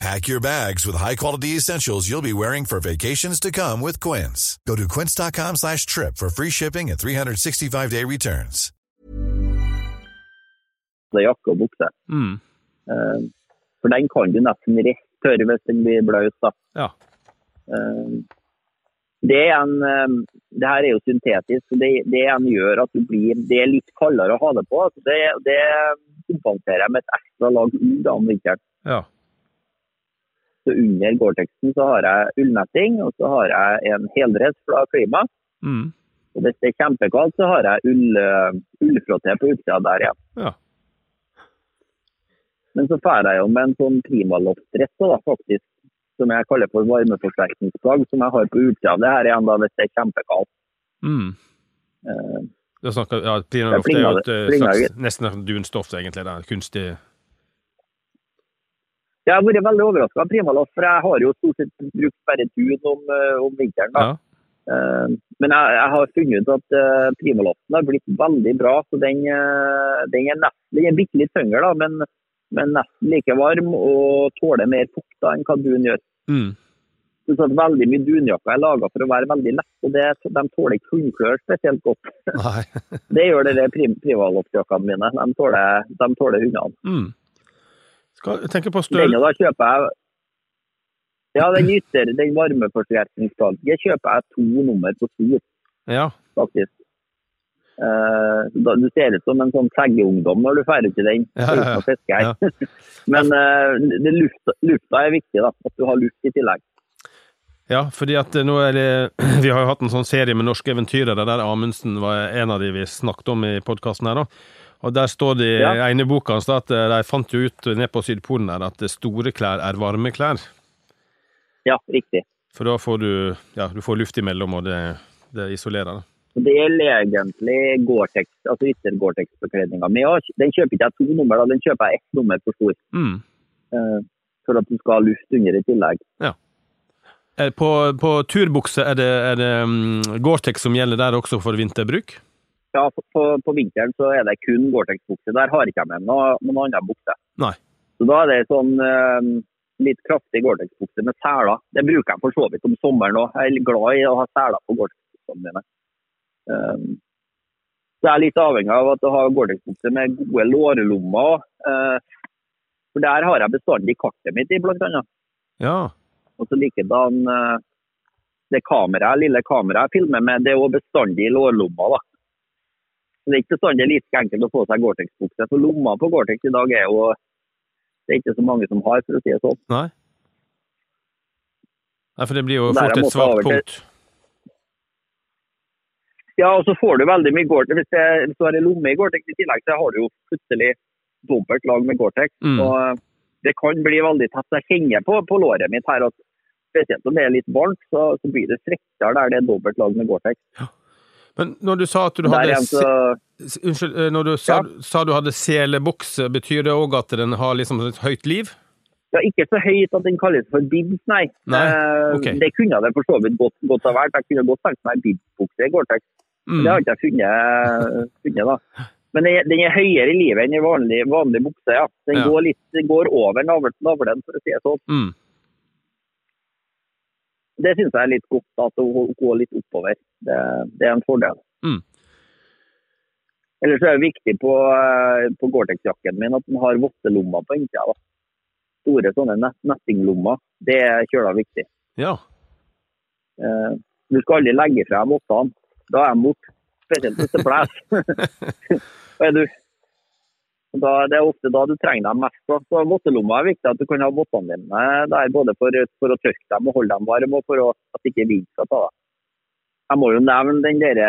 Pack your bags with high-quality essentials you'll be wearing for vacations to come with Quince. Go to quince.com slash trip for free shipping and 365-day returns. Det er jakke og bukse. Mm. Uh, For den kan du nesten rett tørre hvis den blir bløt. da. Ja. Uh, Det, er en, uh, det her er jo syntetisk, så det, det en gjør at du blir, det er litt kaldere å ha det på. Det, det kompenserer jeg med et ekstra lag ull om vinteren. ja. Så under Gore-Texen så har jeg ullnetting, og så har jeg en heldress fra klima. Mm. Og hvis det er kjempekaldt, så har jeg ull, uh, ullfrotté på utsida der igjen. Ja. Men så drar jeg jo med en sånn klimaloftdress da, faktisk, som jeg kaller for varmeforsterkningsplagg, som jeg har på utsida. Det her er igjen da hvis det er kjempekaldt. Mm. Uh, Da snakker, ja, Klimaloft er jo et eh, slags, nesten dunstoff, egentlig. Det er kunstig Jeg har vært veldig overraska av primaloft, for jeg har jo stort sett brukt bare dun om, eh, om vinteren. da. Ja. Eh, Men jeg, jeg har funnet ut at uh, har blitt veldig bra. så Den, den er nesten den bitte litt tyngre, da, men, men nesten like varm og tåler mer fukt enn hva dun gjør. Mm. Så at veldig mye dunjakker er laga for å være veldig lett, og det, de tåler ikke hundklør spesielt godt. Det gjør det prim, primaloftjakkene mine. De tåler, de tåler hundene. Mm. Jeg tenke på støl... og da kjøper jeg Ja, den ytter, den varmeforsterkningsplagget kjøper jeg to nummer på stor, Ja. faktisk. Uh, da, du ser ut som en sånn seggeungdom når du drar i den. Ja, ja, ja. Men uh, det, lufta, lufta er viktig, da. At du har luft i tillegg. Ja, fordi at eh, nå er det Vi har jo hatt en sånn serie med norske eventyrere der Amundsen var en av de vi snakket om i podkasten her, da. Og der står det i Ja. ene boka hans at eh, de fant jo ut ned på Sydpolen her at store klær er varme klær. Ja, riktig. For da får du ja, du får luft imellom, og det, det isolerer. da. Det gjelder egentlig Gore-Tex, altså ytter-Gore-Tex-bekledninga mi. og Den kjøper ikke jeg to nummer, da. den kjøper jeg ett nummer for stor. Mm. Uh, for at du skal ha luft under i tillegg. Ja. På, på turbukse er det, er det um, Gore-Tex som gjelder der også for vinterbruk? Ja, på, på, på vinteren så er det kun Gore-Tex-bukse. Der har ikke jeg med noe, noen annen bukse. Nei. Så da er det sånn eh, litt kraftig Gore-Tex-bukse med seler. Det bruker jeg for så vidt om sommeren òg. Jeg er glad i å ha seler på Gore-Tex-buksene mine. Um, så jeg er litt avhengig av at du har Gore-Tex-bukse med gode lårlommer. Uh, for der har jeg bestandig kartet mitt i, blant annet. Ja. Og så likedan uh, det kameraet, lille kameraet jeg filmer med, det er òg bestandig i lårlomma. da. Så Det er ikke bestandig like enkelt å få seg Gore-Tex-bukse. For lomma på Gore-Tex i dag er jo det er ikke så mange som har, for å si det sånn. Nei? Nei, for det blir jo er fort et svakt punkt. Ja, og så får du veldig mye Gore-Tex. Hvis, hvis du har en lomme i Gore-Tex i tillegg, så har du jo plutselig dobbelt lag med Gore-Tex. Mm. Og eh, det kan bli veldig tett. Jeg kjenner på, på låret mitt her at spesielt om det er litt varmt, så, så blir det strekkere der det er dobbelt lag med Gore-Tex. Men når du sa at du hadde igjen så Unnskyld, eh, når du sa, sa du hadde selebukse, betyr det òg at den har liksom et høyt liv? Ja, ikke så høyt at den kalles for bibs, nei. Nei, Okay. Det kunne det for så vidt godt, godt ha vært. Jeg kunne godt tenkt meg bibsbukse i Gore-Tex. Mm. Det har ikke jeg funnet, funnet da. Men den er, er høyere i livet enn i vanlig, vanlig bukse, ja. Den Ja. går litt går over navl- navlen, for å si det sånn. Mm. Det syns jeg er litt godt, at hun går litt oppover. Det, det er en fordel. Mm. Ellers er det viktig på, eh, på Gore-Tex-jakken min at den har vottelommer på innsida. da. Store sånne nett, nettinglommer. Det er kjøla viktig. Ja. Eh, du skal aldri legge frem vottene. Da er de borte. Spesielt hvis det blåser. Er du- da, det er ofte da du trenger dem mest. Så Vottelomma er viktig at du kan ha vottene dine der både for, for å tørke dem og holde dem varme, og for å, at ikke vind skal ta deg. Jeg må jo nevne den der,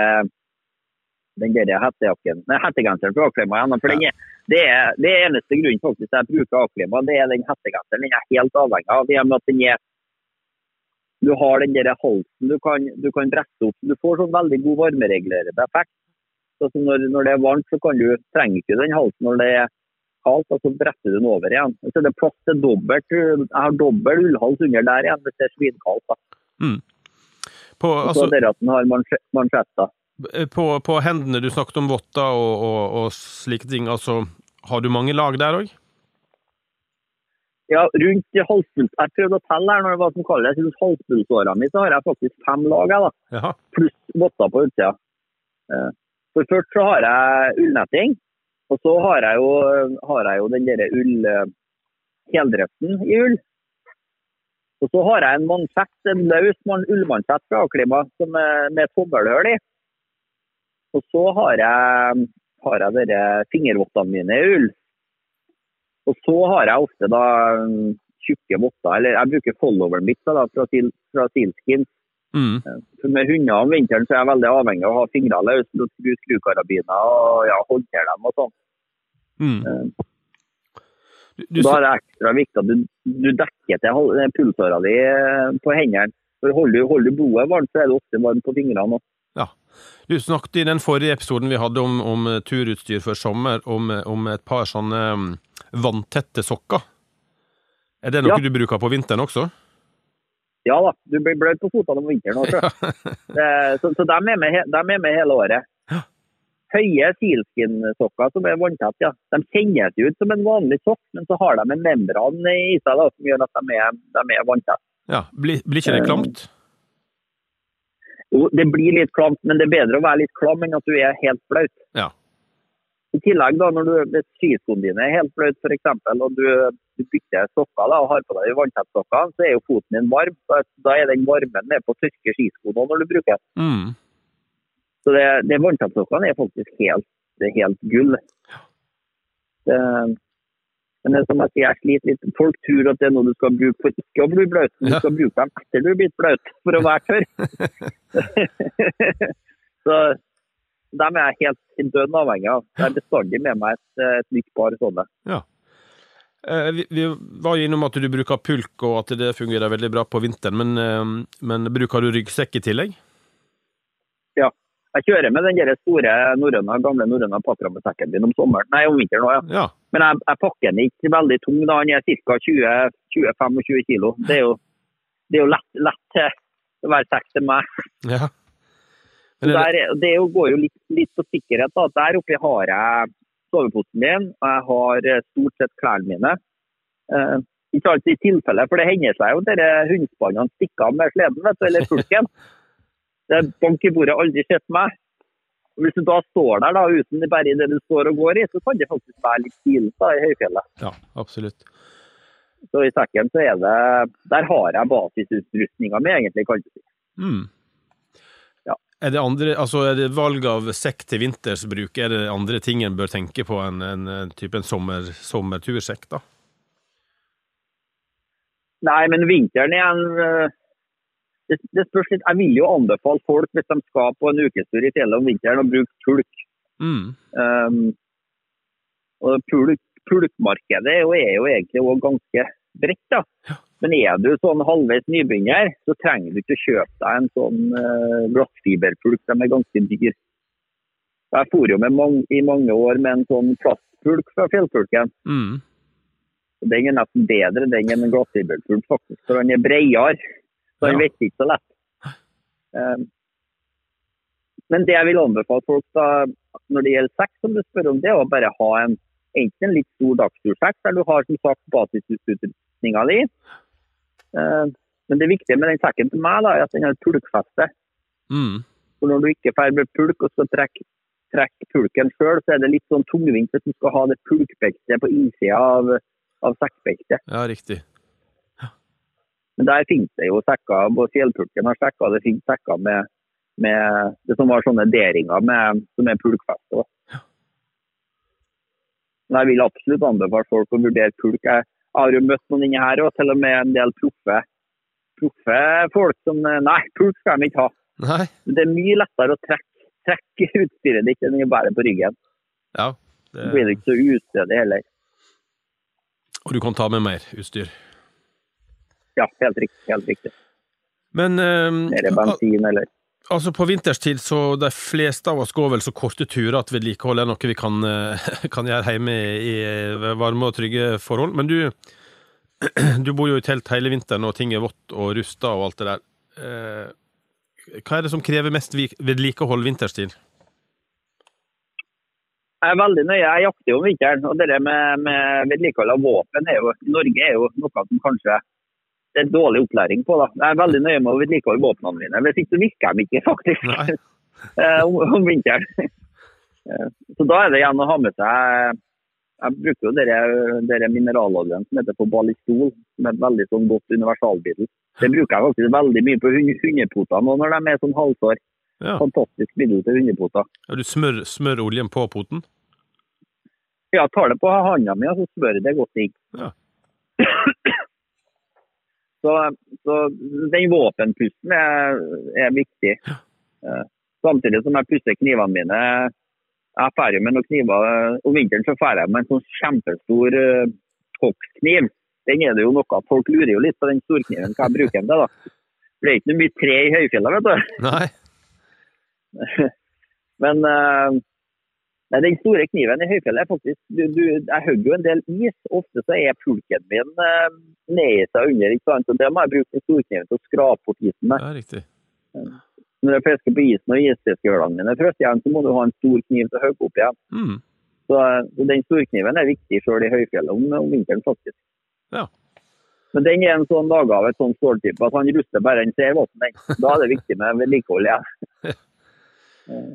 den der hettejakken, nei, hettegenseren fra Aklima igjen. For den er, det, er, det er eneste grunnen faktisk jeg bruker Aklima, det er den hettegenseren. Den er helt avhengig av. i og med at den er du har den der halsen du kan, du kan brette opp. Du får sånn veldig god varmeregulerende effekt. Så altså når, når det er varmt, så kan du, trenger ikke den halsen når det er kaldt, og så bretter du den over igjen. Så det er plass til dobbelt. Jeg har dobbel ullhals under der igjen hvis det er svinkaldt. Mm. På, Og så altså, det at den har mansjetter. på, på hendene du snakket om votter og, og, og slike ting, altså har du mange lag der òg? Ja, rundt halspuls... Jeg prøvde å telle her når det var som kalles. Rundt halspulsåra mi så har jeg faktisk fem lag, jeg, da. Jaha. pluss votter på utsida. Eh, For først så har jeg ullnetting, og så har jeg jo, har jeg jo den der ull eh, heldressen i ull. Og så har jeg en mansett, en løs man- ullmansett fra Aklima med tommelhull i. Og så har jeg, har jeg dere fingervottene mine i ull. Og så har jeg ofte da mm, tjukke votter, eller jeg bruker followeren mitt da, fra, Seal- fra Sealskin. Mm. Med hunder om vinteren så er jeg veldig avhengig av å ha fingrene løse skru skrukarabiner og ja, håndtere dem og sånn. Mm. Eh, Du, du, Da er det ekstra viktig at du, du dekker til eh, pulsåra di eh, på hendene. For Holder du, holder du blodet varmt, så er det ofte varmt på fingrene. også. du snakket i den forrige episoden vi hadde om, om eh, turutstyr for sommer, om, eh, om et par sånne mm, vanntette sokker. Er det noe Ja. du bruker på vinteren også? Ja da, du blir bløt på føttene om vinteren også. Det- så så de er med, de er med hele året. Ja. Høye sealskin-sokker som er vanntette, ja. De kjennes ut som en vanlig sokk, men så har de en membran i seg da, som gjør at de er, de er vanntette. Ja, Blir, blir ikke det Eh, klamt? Jo, det blir litt klamt, men det er bedre å være litt klam enn at du er helt flaut. Ja. I tillegg, da, når du, skiskoene dine er helt blaute, f.eks., og du, du bytter sokker da, og har på deg de vanntettsokkene, så er jo foten din varm. Da, da er den varmen med på å tørke skiskoene når du bruker. Mm. Så det, det vanntettsokkene er faktisk helt, det er helt gull. Det, men det er som jeg sier, jeg sliter litt. Folk tror at det er noe du skal bruke for ikke å bli bløt, men du skal bruke dem etter du er blitt bløt, for å være tørr. så dem er jeg helt dønn avhengig av. Jeg har bestandig med meg et, et nytt par sånne. Ja. vi, vi var jo innom at du bruker pulk, og at det fungerer veldig bra på vinteren, men, eh, men bruker du ryggsekk i tillegg? Jeg kjører med den store norrøna, gamle norrøne patrammesekken min om sommeren, nei om vinteren òg, ja. Ja. Men jeg, jeg pakker den ikke veldig tung, da. Den er ca. 20-25 kilo. Det er jo, det er jo lett, lett til være sekk til meg. ja. Så Men er det, der, er- det går jo litt, litt på sikkerhet. da. Der oppe har jeg soveposen min, og jeg har eh, stort sett klærne mine. Eh, ikke alltid i tilfelle, for det hender seg jo at hundespannene stikker av med sleden, vet du, eller pulken. Det er bank i bordet, aldri sett meg. Og Hvis du da står der da, uten bare i det du står og går i, så kan det faktisk være litt stilig i høyfjellet. ja, absolutt. Så i sekken så er det Der har jeg basisutrustninga mi, egentlig, kan du si. Mm. Ja. Er det, andre, altså er det valg av sekk til vintersbruk, er det andre ting en bør tenke på enn en, en type en sommer, sommertursekk, da? Nei, men vinteren er en øh, det, det spørs litt. Jeg vil jo anbefale folk, hvis de skal på en ukestur i fjellet om vinteren, å bruke pulk. Mm. Um, og pulk, pulkmarkedet er jo, er jo egentlig også ganske bredt. da. Men er du sånn halvveis nybegynner, så trenger du ikke å kjøpe deg en sånn uh, glassfiberpulk. De er ganske dyr. Jeg for jo med mange, i mange år med en sånn plastpulk fra fjellpulken. Mm. Den er nesten bedre den enn en glassfiberpulk, faktisk. For den er bredere. Så den Ja. vetter ikke så lett. Um, men det jeg vil anbefale folk da, når det gjelder sekk, som du spør om, det er å bare ha en enten en litt stor dagstursekk der du har som sagt basisutrustninga di. Eh, men det viktige med den sekken til meg da, er at den har pulkfeste. Mm. For når du ikke får med pulk og skal trekke, trekk pulken sjøl, så er det litt sånn tungvint hvis du skal ha det pulkbeltet på innsida av, av sekkbeltet. Ja, riktig. Men der finnes det jo sekker, både fjellpulken har sekker, det finnes sekker med, med det som var sånne deringer med, som er pulkfeste. Ja. Men jeg vil absolutt anbefale folk å vurdere pulk. Jeg har jo møtt noen inni her, og til og med en del proffe, proffe folk som Nei, pulk skal de ikke ha. Nei. Det er mye lettere å trekke, trekke utstyret ditt enn å bære på ryggen. Ja. Så blir Det, det ikke så ustødig heller. og du kan ta med mer utstyr. Ja, helt riktig. Helt riktig. Men Er Mer bensin eller altså på vinterstid så de fleste av oss går vel så korte turer at vedlikehold er noe vi kan, eh, kan gjøre hjemme i varme og trygge forhold. Men du, du bor jo i telt hele vinteren, og ting er vått og rusta og alt det der. Eh, Hva er det som krever mest vedlikehold vinterstid? Jeg er veldig nøye. Jeg jakter jo om vinteren. og Det med, med vedlikehold av våpen er jo, Norge er jo noe som kanskje er dårlig opplæring på. da. Jeg er veldig nøye med å vedlikeholde våpnene mine. Hvis ikke så virker de ikke, faktisk, eh, om, om vinteren. Eh, så da er det igjen å ha med seg Jeg bruker jo dere, dere mineraloljen som heter for Ballistol, som er et veldig sånn godt universalmiddel. Det bruker jeg faktisk veldig mye på hund- hundepoter nå når de er sånn halvsår. Ja. Fantastisk middel til hundepoter. Ja, du smør, smør oljen på poten? Ja, tar det på handa mi og så smører det godt inn. Ja. så, så den våpenpusten er, er viktig. Ja. Samtidig som jeg pusser knivene mine. Jeg drar med noen kniver. Om vinteren så drar jeg med en sånn kjempestor uh, hoggstkniv. Den er det jo noe Folk lurer jo litt på den storkniven, hva jeg bruker den til. da. Det er ikke noe mye tre i høyfjellet, vet du. Nei. Men eh, nei, den store kniven i høyfjellet er faktisk du, du, Jeg hogger jo en del is. Ofte så er pulken min nedi seg under. ikke sant? Og Det må jeg bruke den storkniven til å skrape bort isen med. Ja, riktig. Når jeg fisker på isen og isfiskehølene mine frosser igjen, så må du ha en stor kniv til å hogge opp igjen. Mm. Så, eh, så den storkniven er viktig sjøl i høyfjellet om, om vinteren, faktisk. Ja. Men den er en sånn laga av et sånn ståltype at han ruster bare han ser våpen. Da er det viktig med vedlikehold igjen. Eh,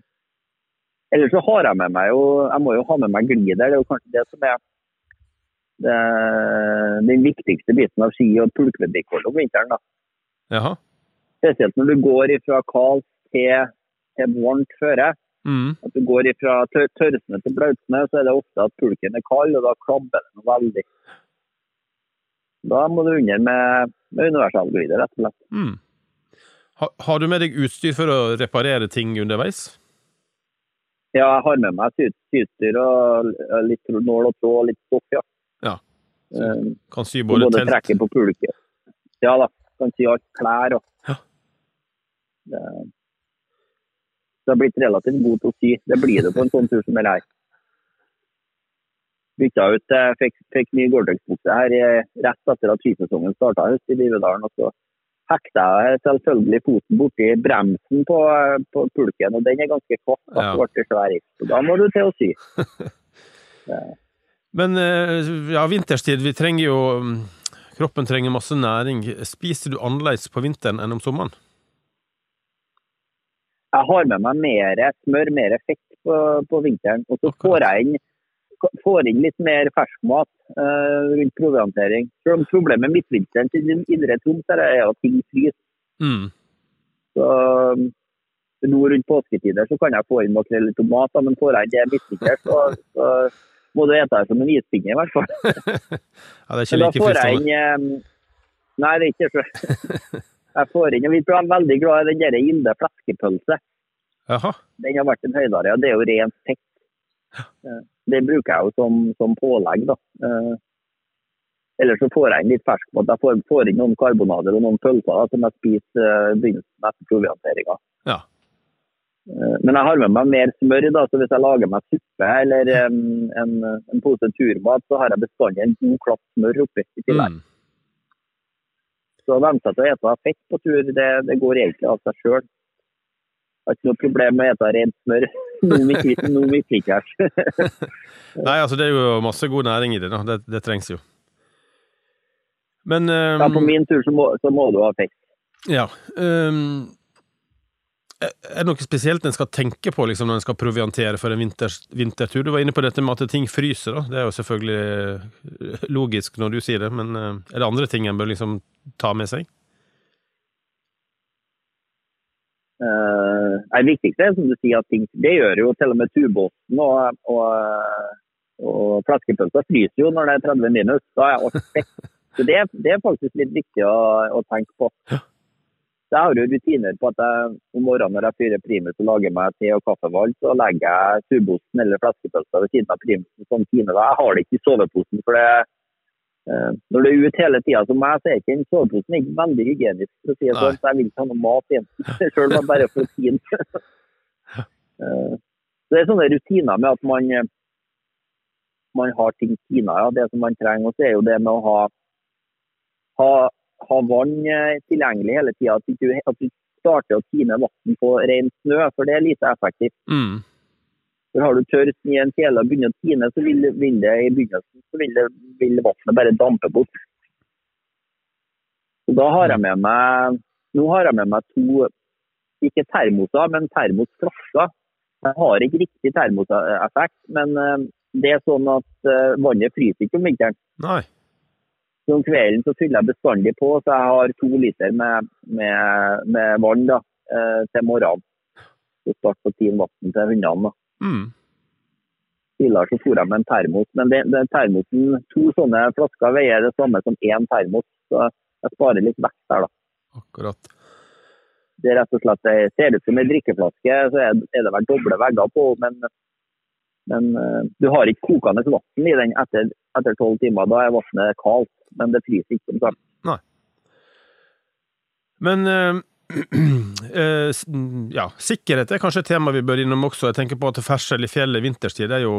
Ellers så har jeg med meg jo Jeg må jo ha med meg glider. Det er jo kanskje det som er det, den viktigste biten av ski- og pulkvedlikehold om vinteren. da. Jaha. Spesielt når du går fra kaldt til, til varmt føre. Mm. At du går fra tør tørrsnø til blautsnø, så er det ofte at pulken er kald, og da klabber det noe veldig. Da må du under med, med universalglider, rett og slett. Mm. Ha, har du med deg utstyr for å reparere ting underveis? Ja, jeg har med meg sy- syutstyr og litt nål og tråd og litt stoff, ja. Ja. Så Kan sy både både telt trekke på pulke. Ja da, kan sy alt klær og Ja. det, det har blitt relativt god til å sy. Det blir det på en sånn tur som dette her. Bytta ut, jeg fikk, fikk ny Gore-Tex-bukse her eh, rett etter at skisesongen starta i Livedalen. og så hekta jeg selvfølgelig foten borti bremsen på, på pulken, og den er ganske. Da Ja. ble det svær. Så da må du til å sy. Men eh, ja, vinterstid, vi trenger jo mm, Kroppen trenger masse næring. Spiser du annerledes på vinteren enn om sommeren? Jeg har med meg mer smør, mer fett på, på vinteren. Og så okay. får jeg inn, får inn litt mer ferskmat uh, rundt proviantering. Problemet med midtvinteren til indre Troms er at ting fryser. Mm. Så um, nå rundt påsketider så kan jeg få inn makrell i tomat, men får jeg det midtvinters, så, så må du ete det som en ispinne i hvert fall. Ja, det er ikke Men like fristende. um, Nei, det er ikke så. Jeg får inn, og Vi er veldig glad i den der Gilde fleskepølse. Den har vært en høydare, og det er jo rent fett. Eh, Det bruker jeg jo som, som pålegg. da. Eh, Ellers så får jeg inn litt ferskmat. Jeg får, får inn noen karbonader og noen pølser da, som jeg spiser eh, i begynnelsen etter provianteringa. Ja. Eh, Men jeg har med meg mer smør. da, så Hvis jeg lager meg suppe eller em, en, en pose turmat, så har jeg bestandig en god klatt smør oppi. i tillegg. Mm. Så å vente til å spise fett på tur, det, det går egentlig av seg sjøl. Har ikke noe problem med å spise rent smør. Noe mis- noe misliker jeg. Nei, altså det er jo masse god næring i det, da. Det, det trengs jo. Men Ja, ehm, på min tur så må, så må du ha fisk. Ja. Um, er det noe spesielt en skal tenke på liksom, når en skal proviantere for en vinters, vintertur? Du var inne på dette med at ting fryser. da. Det er jo selvfølgelig eh, logisk når du sier det, men eh, er det andre ting en bør liksom ta med seg? Uh, det viktigste er som du sier, at ting, det gjør jo til og med tubåten og, og, og flaskepølsa fryser jo når det er 30 minus. Da er alt. Så det, det er faktisk litt viktig å, å tenke på. Så jeg har jo rutiner på at jeg, om morgenen når jeg fyrer primus og lager meg te og kaffevalg, så legger jeg tubosten eller flaskepølsa ved siden av primusen som tiner. Jeg har det ikke i soveposen. for det eh, Når du er ute hele tida som meg, så er ikke den soveposen ikke veldig hygienisk. for å si det sånn, så Jeg vil ikke ha noe mat igjen, sjøl om jeg bare får fin. Eh, Så det er sånne rutiner med at man, eh, man har ting tina, ja, det som man trenger. Og så er jo det med å ha, ha, ha vann eh, tilgjengelig hele tida. At, du- at du starter å tine vann på ren snø, for det er lite effektivt. Mm. For Har du tørt i en kjele og begynner å tine, så vil, vil det i begynnelsen så vil, det, vil vannet bare dampe bort. Så da har jeg med meg Nå har jeg med meg to, ikke termoser, men termosflasker. Jeg har ikke riktig termoseffekt, men eh, det er sånn at eh, vannet fryser ikke om vinteren. Nei. Så om kvelden så fyller jeg bestandig på, så jeg har to liter med, med, med vann da, eh, til morgenen. Så start på tine vann til hundene. Mm. Tidligere så fôra med en termos, men det, det termosen, to sånne flasker veier det samme som én termos. Så jeg sparer litt vekt der, da. Akkurat. Det er rett og slett, det ser ut som en drikkeflaske, så er det vel doble vegger på, men, men eh, du har ikke kokende vann i den etter tolv timer. Da er vannet kaldt, men det fryser ikke. som sagt. Men eh, ja, sikkerhet er kanskje et tema vi bør innom også. Jeg tenker på at ferdsel i fjellet vinterstid er jo,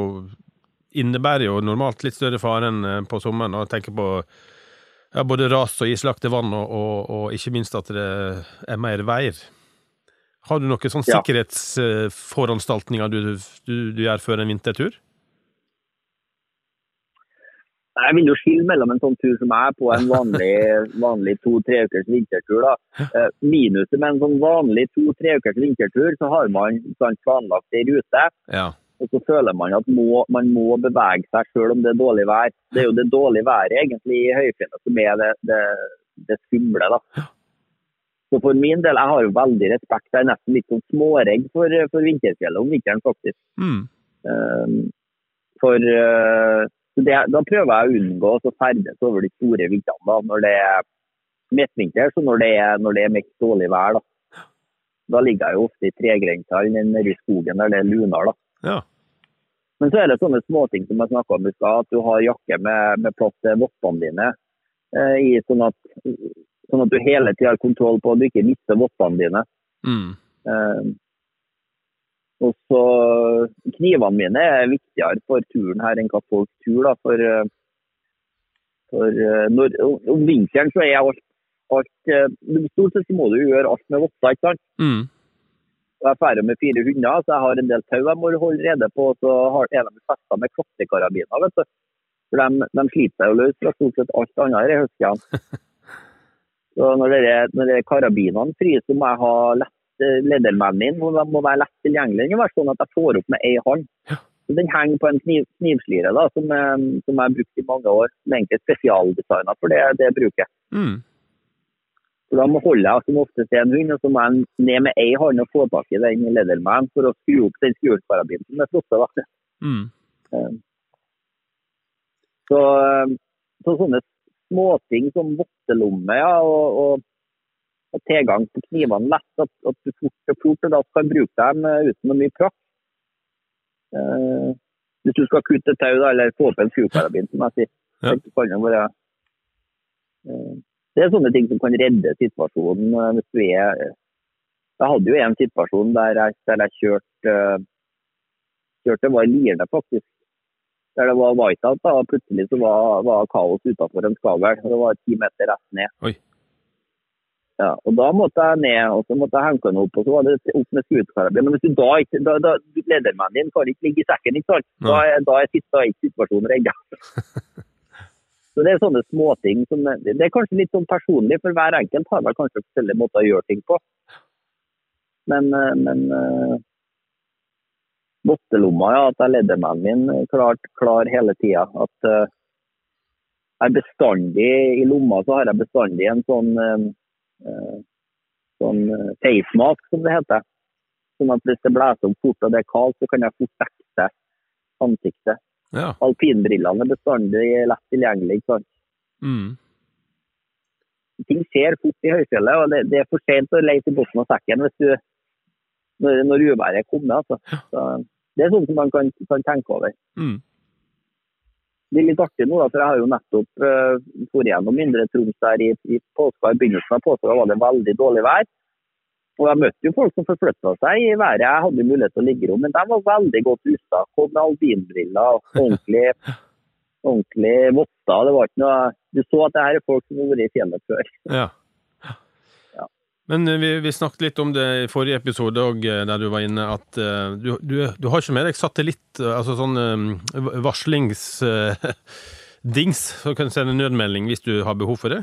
innebærer jo normalt litt større fare enn eh, på sommeren. Og jeg tenker på ja, både ras og islagte vann, og, og, og ikke minst at det er mer veier. Har du noen sånne Ja. sikkerhetsforanstaltninger du, du, du gjør før en vintertur? Jeg vil jo skille mellom en sånn tur som jeg er på en vanlig, vanlig to-tre ukers vintertur. da. Eh, Minuset med en sånn vanlig to-tre ukers vintertur, så har man sant, planlagt ei rute. Ja. Og så føler man at må, man må bevege seg selv om det er dårlig vær. Det er jo det dårlige været egentlig i høyfjellet som er det, det, det skumle. da. Så for min del, jeg har jo veldig respekt. Jeg er nesten litt sånn småredd for, for vinterfjellet om vinteren, faktisk. Mm. Um, for uh, det, Da prøver jeg å unngå å ferdes over de store viddene da, når det er midtvinter, så når det er, når det er mest dårlig vær. Da, da ligger jeg jo ofte i tregrensa eller nede i skogen der det er lunar. da. Ja. Men så er det sånne småting som jeg snakka om i stad, at du har jakke med, med plass til vottene dine. eh, i sånn, at, sånn at du hele tida har kontroll på at du ikke mister vottene dine. Mm. Eh, og så Knivene mine er viktigere for turen her enn hva folk tror. da, for, eh, for eh, når, Om vinteren så er alt, alt eh, Stort sett så må du gjøre alt med votter. ikke sant? Mm. Jeg er med fire hunder, så jeg har en del tau jeg må holde rede på. og Så har, er de festa med klokkekarabiner. vet du. For de, de sliter seg jo løs fra stort sett alt annet her i høstene. Så når det, når det karabinene fryser, så må jeg ha lett eh, ledermannen min De må være lett tilgjengelig. Det må være sånn at jeg får opp med ei hånd. Så Den henger på en kniv, knivslire da, som, eh, som jeg har brukt i mange år. Den er egentlig spesialdesigna for det, det bruker. Mm. Så Da må holde jeg som oftest en hund, og så må jeg ned med ei hånd og få tak i den ledermannen for å skru opp den skruekarabinen som er frosset. Mm. Eh, Så, eh, så sånne småting som vottelomme ja, og, og tilgang på knivene lett, at, at du fort og fort og da kan bruke dem eh, uten noe mye prakt. Eh, hvis du skal kutte tau da, eller få opp en skruekarabin, som jeg sier. Ja. så kan det være eh, Det er sånne ting som kan redde situasjonen eh, hvis du er Jeg hadde jo en situasjon der jeg, der jeg kjørte eh, kjørte var i Lierne, faktisk. Der det var whiteout, da, og plutselig så var, var kaos utafor en skavl. og Det var ti meter rett ned. Oi. Ja, og Da måtte jeg ned og så måtte jeg henge den opp, og så var det opp med skuddkarabin. Men hvis du da ikke, da, da, ledermannen din kan ikke ligge i sekken, ikke sant? Da, da er ikke situasjonen redda. Så Det er sånne småting som Det er kanskje litt sånn personlig, for hver enkelt har vel kanskje forskjellige måter å gjøre ting på. Men, eh, men eh, Bottelomma, ja. At jeg ledermannen min klart klar hele tida. At eh, jeg bestandig i lomma så har jeg bestandig en sånn eh, eh, sånn eh, som det heter. Sånn at hvis det blåser opp fort og det er kaldt, så kan jeg fort dekke ansiktet. Ja. Alpinbrillene er bestandig lett tilgjengelig. sant? Mm. Ting skjer fort i høyfjellet, og det, det er for sent å leite i bunnen av sekken hvis du, når, når uværet kommer. Altså. Så, det er sånt som man kan, kan tenke over. Mm. Det er litt artig nå, da, for jeg har jo nettopp vært gjennom Indre Troms der i, i påska. I begynnelsen av påska var det veldig dårlig vær. Og jeg møtte jo folk som forflytta seg i været. Jeg hadde mulighet til å ligge i ro, men de var veldig godt rusta. Kom med albinbriller, ordentlig, ordentlig votter. Det var ikke noe Du så at det her er folk som har vært i fjellet før. Ja. Men eh, vi, vi snakket litt om det i forrige episode òg, der du var inne, at uh, du, du, du har ikke med deg satellitt, eh, altså sånn um, varslingsdings, så kan du sende nødmelding hvis du har behov for det?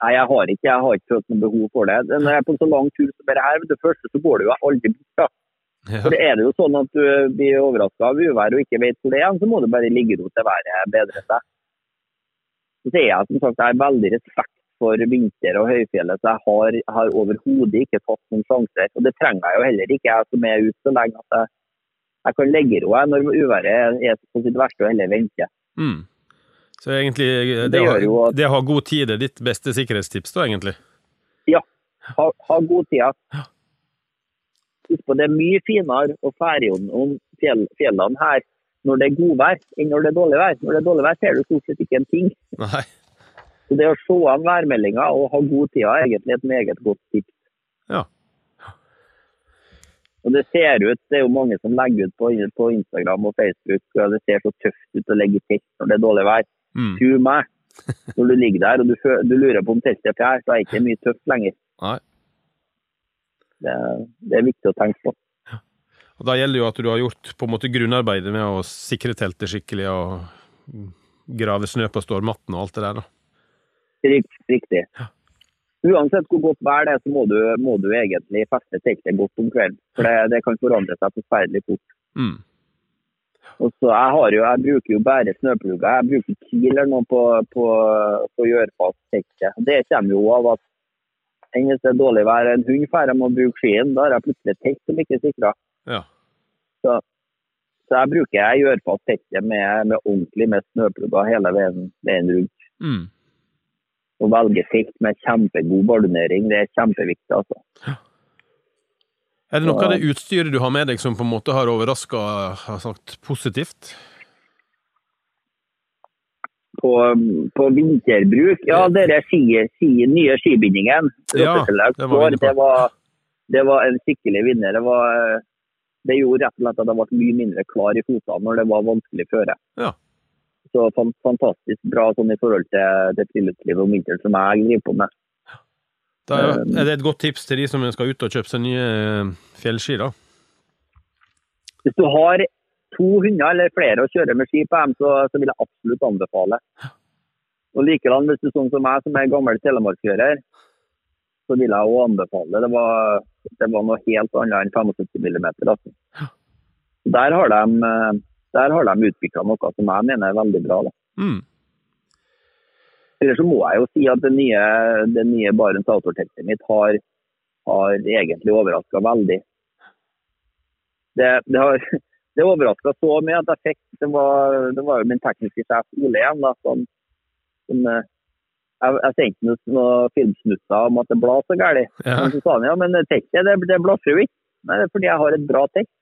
Nei, jeg har ikke, jeg har ikke følt noe behov for det. Når jeg er på en så lang tur som dette her, det første så går det jo aldri bort. Ja. For er det jo sånn at du blir overraska av uvær og ikke vet hvor det er, så må du bare ligge ro til været bedrer seg. Så sier jeg som sagt jeg er veldig respekt for vinter og høyfjellet, så jeg har, har overhodet ikke tatt noen sjanser. Og det trenger jeg jo heller ikke, jeg som er ute så lenge at jeg, jeg kan legge ro når uværet er på sitt verste og heller vente. Mm. Så egentlig, det, Det har, at- det har god tid er ditt beste sikkerhetstips, da, egentlig? Ha, ha god tid. Husk på, det er mye finere å fære gjennom fjell, fjellene her når det er godvær, enn når det er dårlig vær. Når det er dårlig vær, ser du stort sett ikke en ting. Nei. Så det å se an værmeldinga og ha god tid er egentlig et meget godt tips. Ja. Og det ser ut, det er jo mange som legger ut på, på Instagram og Facebook, og det ser så tøft ut å legge i telt når det er dårlig vær. Mm. Tro meg, når du ligger der og du, du lurer på om teltet er fjær, så er det ikke mye tøft lenger. Nei. Det, det er viktig å tenke på. Og da gjelder jo at du har gjort på en måte grunnarbeidet med å sikre teltet skikkelig og grave snø på stormatten og alt det der, da. Rikt, riktig. Uansett hvor godt vær det er, så må du, må du egentlig feste teltet godt om kvelden. For det, det kan forandre seg forferdelig fort. Mm. Og så jeg, har jo, jeg bruker jo bare snøplugger. Jeg bruker Kiel eller noe på, på, på å gjøre fast teltet. Det kommer jo av at enn hvis det er dårlig vær, en hund drar og bruker skien, da har jeg plutselig et telt som ikke er sikra. Ja. Så, så jeg bruker jeg gjør fast teltet med, med ordentlig med snøplugger hele veien, veien rundt. Mm. Å velge sikt med kjempegod ballonering, det er kjempeviktig. altså. Er det noe av det utstyret du har med deg som på en måte har overraska har sagt positivt? På, på vinterbruk, ja, det ski, ski, nye skibindingen. Ja, det var det, var, det var en skikkelig vinner. Det, var, det gjorde rett og slett at jeg ble mye mindre klar i fotene når det var vanskelig føre. Ja. Så fantastisk bra sånn i forhold til det friluftslivet om vinteren som jeg driver på med. Da er, er det et godt tips til de som skal ut og kjøpe seg nye eh, fjellski, da? Hvis du har to hunder eller flere å kjøre med ski på dem, så, så vil jeg absolutt anbefale. Og likedan, hvis du er sånn som meg, som er gammel telemarkfører, så vil jeg òg anbefale. Det var, det var noe helt annet enn 75 mm. Altså. Der har de, eh, der har de utvikla noe som jeg mener er veldig bra. Da. Mm. Ellers så må jeg jo si at det nye, det nye Barents Outdoor-teltet mitt har, har egentlig overraska veldig. Det, det har det overraska så mye at jeg fikk Det var, det var jo min tekniske sjef Ole igjen, da, som, som eh, jeg, jeg sendte noen, noen filmsnutter om at det blar så galt. Ja. Men så sa han ja, men teltet det, det blafrer jo ikke. Nei, det er fordi jeg har et bra telt.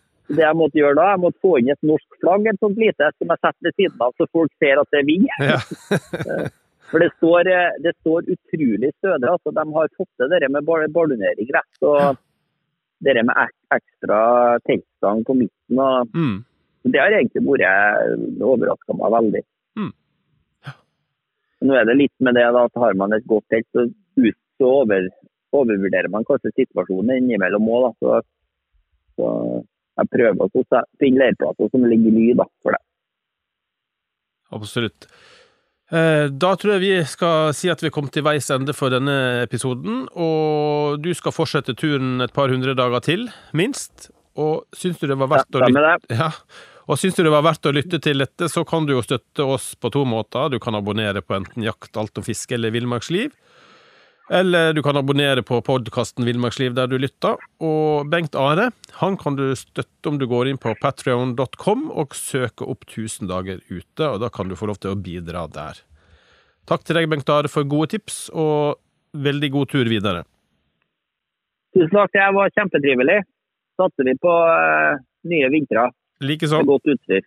Det jeg måtte gjøre da, jeg måtte få inn et norsk flagg et sånt lite, som jeg setter ved siden av, så folk ser at det er vi. Ja. For det står, eh, det står utrolig stødig. altså De har fått til det med ballonering rett. og det med ekstra teltstang på midten. og Mm. Det har egentlig vært overraska meg veldig. Nå er det litt med det da, at har man et godt telt, så, ut, så over, overvurderer man kanskje situasjonen innimellom òg. Så, så jeg prøver å finne leirplasser som ligger i ly for det. Absolutt. Eh, da tror jeg vi skal si at vi kommet til veis ende for denne episoden. Og du skal fortsette turen et par hundre dager til, minst. Og syns du det var verdt ja, å lytte ja. Og syns du det var verdt å lytte til dette, så kan du jo støtte oss på to måter. Du kan abonnere på enten Jakt, alt om fiske eller Villmarksliv. Eller du kan abonnere på podkasten Villmarksliv der du lytter. Og Bengt Are han kan du støtte om du går inn på patrion.com og søker opp 1000 dager ute, og da kan du få lov til å bidra der. Takk til deg, Bengt Are, for gode tips, og veldig god tur videre. Tusen takk, det var kjempetrivelig. Satser vi på uh, nye vintre. Likeså. Godt utstyr.